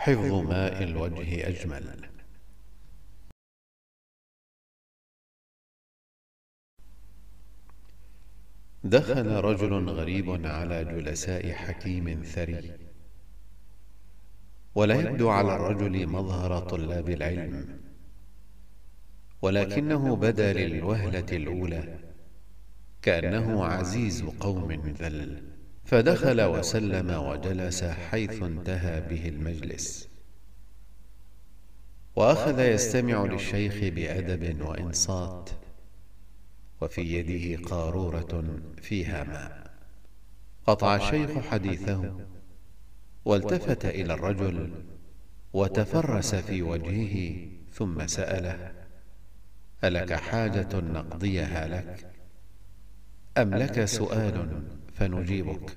حفظ ماء الوجه أجمل. دخل رجل غريب على جلساء حكيم ثري. ولا يبدو على الرجل مظهر طلاب العلم. ولكنه بدا للوهلة الأولى. كأنه عزيز قوم ذل. فدخل وسلم وجلس حيث انتهى به المجلس. وأخذ يستمع للشيخ بأدب وإنصات. وفي يده قارورة فيها ماء. قطع الشيخ حديثه والتفت إلى الرجل وتفرس في وجهه ثم سأله. ألك حاجة نقضيها لك؟ أم لك سؤال فنجيبك؟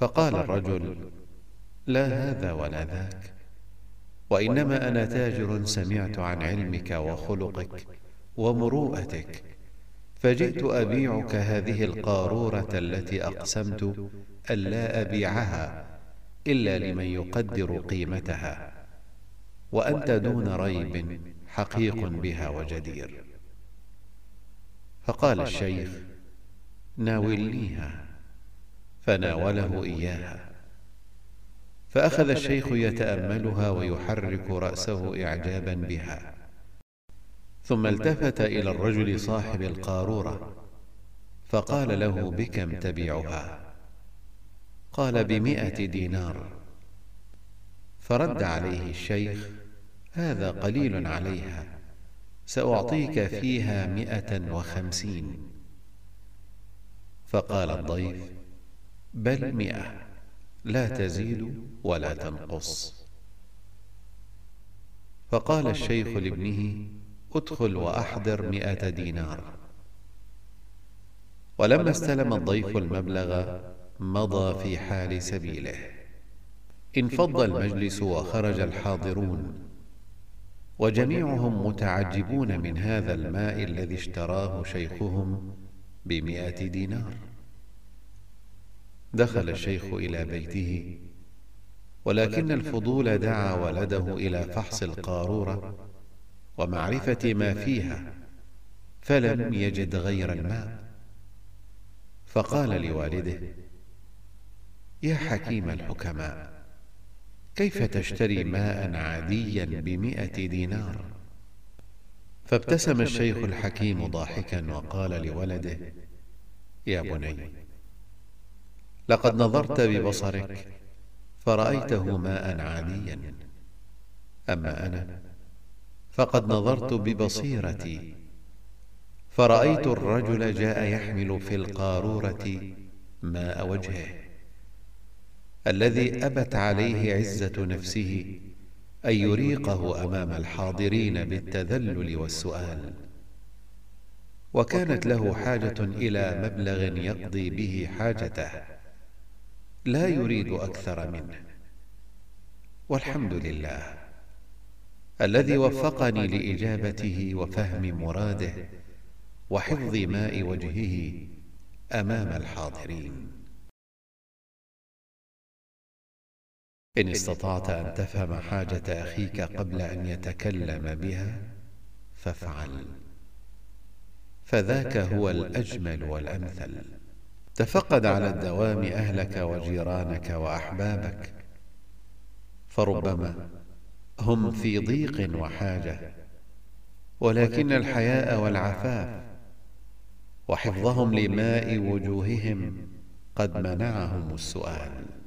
فقال الرجل لا هذا ولا ذاك. وإنما أنا تاجر سمعت عن علمك وخلقك ومروءتك. فجئت أبيعك هذه القارورة التي أقسمت ألا أبيعها إلا لمن يقدر قيمتها. وأنت دون ريب حقيق بها وجدير. فقال الشيخ ناولنيها فناوله إياها. فأخذ الشيخ يتأملها ويحرك رأسه إعجابا بها. ثم التفت إلى الرجل صاحب القارورة. فقال له بكم تبيعها؟ قال بمئة دينار. فرد عليه الشيخ هذا قليل عليها. سأعطيك فيها مئة وخمسين. فقال الضيف بل مئة لا تزيد ولا تنقص. فقال الشيخ لابنه ادخل وأحضر مئة دينار. ولما استلم الضيف المبلغ مضى في حال سبيله. انفض المجلس وخرج الحاضرون وجميعهم متعجبون من هذا الماء الذي اشتراه شيخهم بمئة دينار. دخل الشيخ إلى بيته. ولكن الفضول دعا ولده إلى فحص القارورة ومعرفة ما فيها فلم يجد غير الماء. فقال لوالده يا حكيم الحكماء كيف تشتري ماء عاديا بمئة دينار؟ فابتسم الشيخ الحكيم ضاحكا وقال لولده يا بني لقد نظرت ببصرك فرأيته ماء عاديا. أما أنا فقد نظرت ببصيرتي. فرأيت الرجل جاء يحمل في القارورة ماء وجهه. الذي أبت عليه عزة نفسه أن يريقه أمام الحاضرين بالتذلل والسؤال. وكانت له حاجة إلى مبلغ يقضي به حاجته. لا يريد أكثر منه. والحمد لله. الذي وفقني لإجابته وفهم مراده وحفظ ماء وجهه أمام الحاضرين. إن استطعت أن تفهم حاجة أخيك قبل أن يتكلم بها فافعل. فذاك هو الأجمل والأمثل. تفقد على الدوام أهلك وجيرانك وأحبابك. فربما هم في ضيق وحاجة. ولكن الحياء والعفاف. وحفظهم لماء وجوههم قد منعهم السؤال.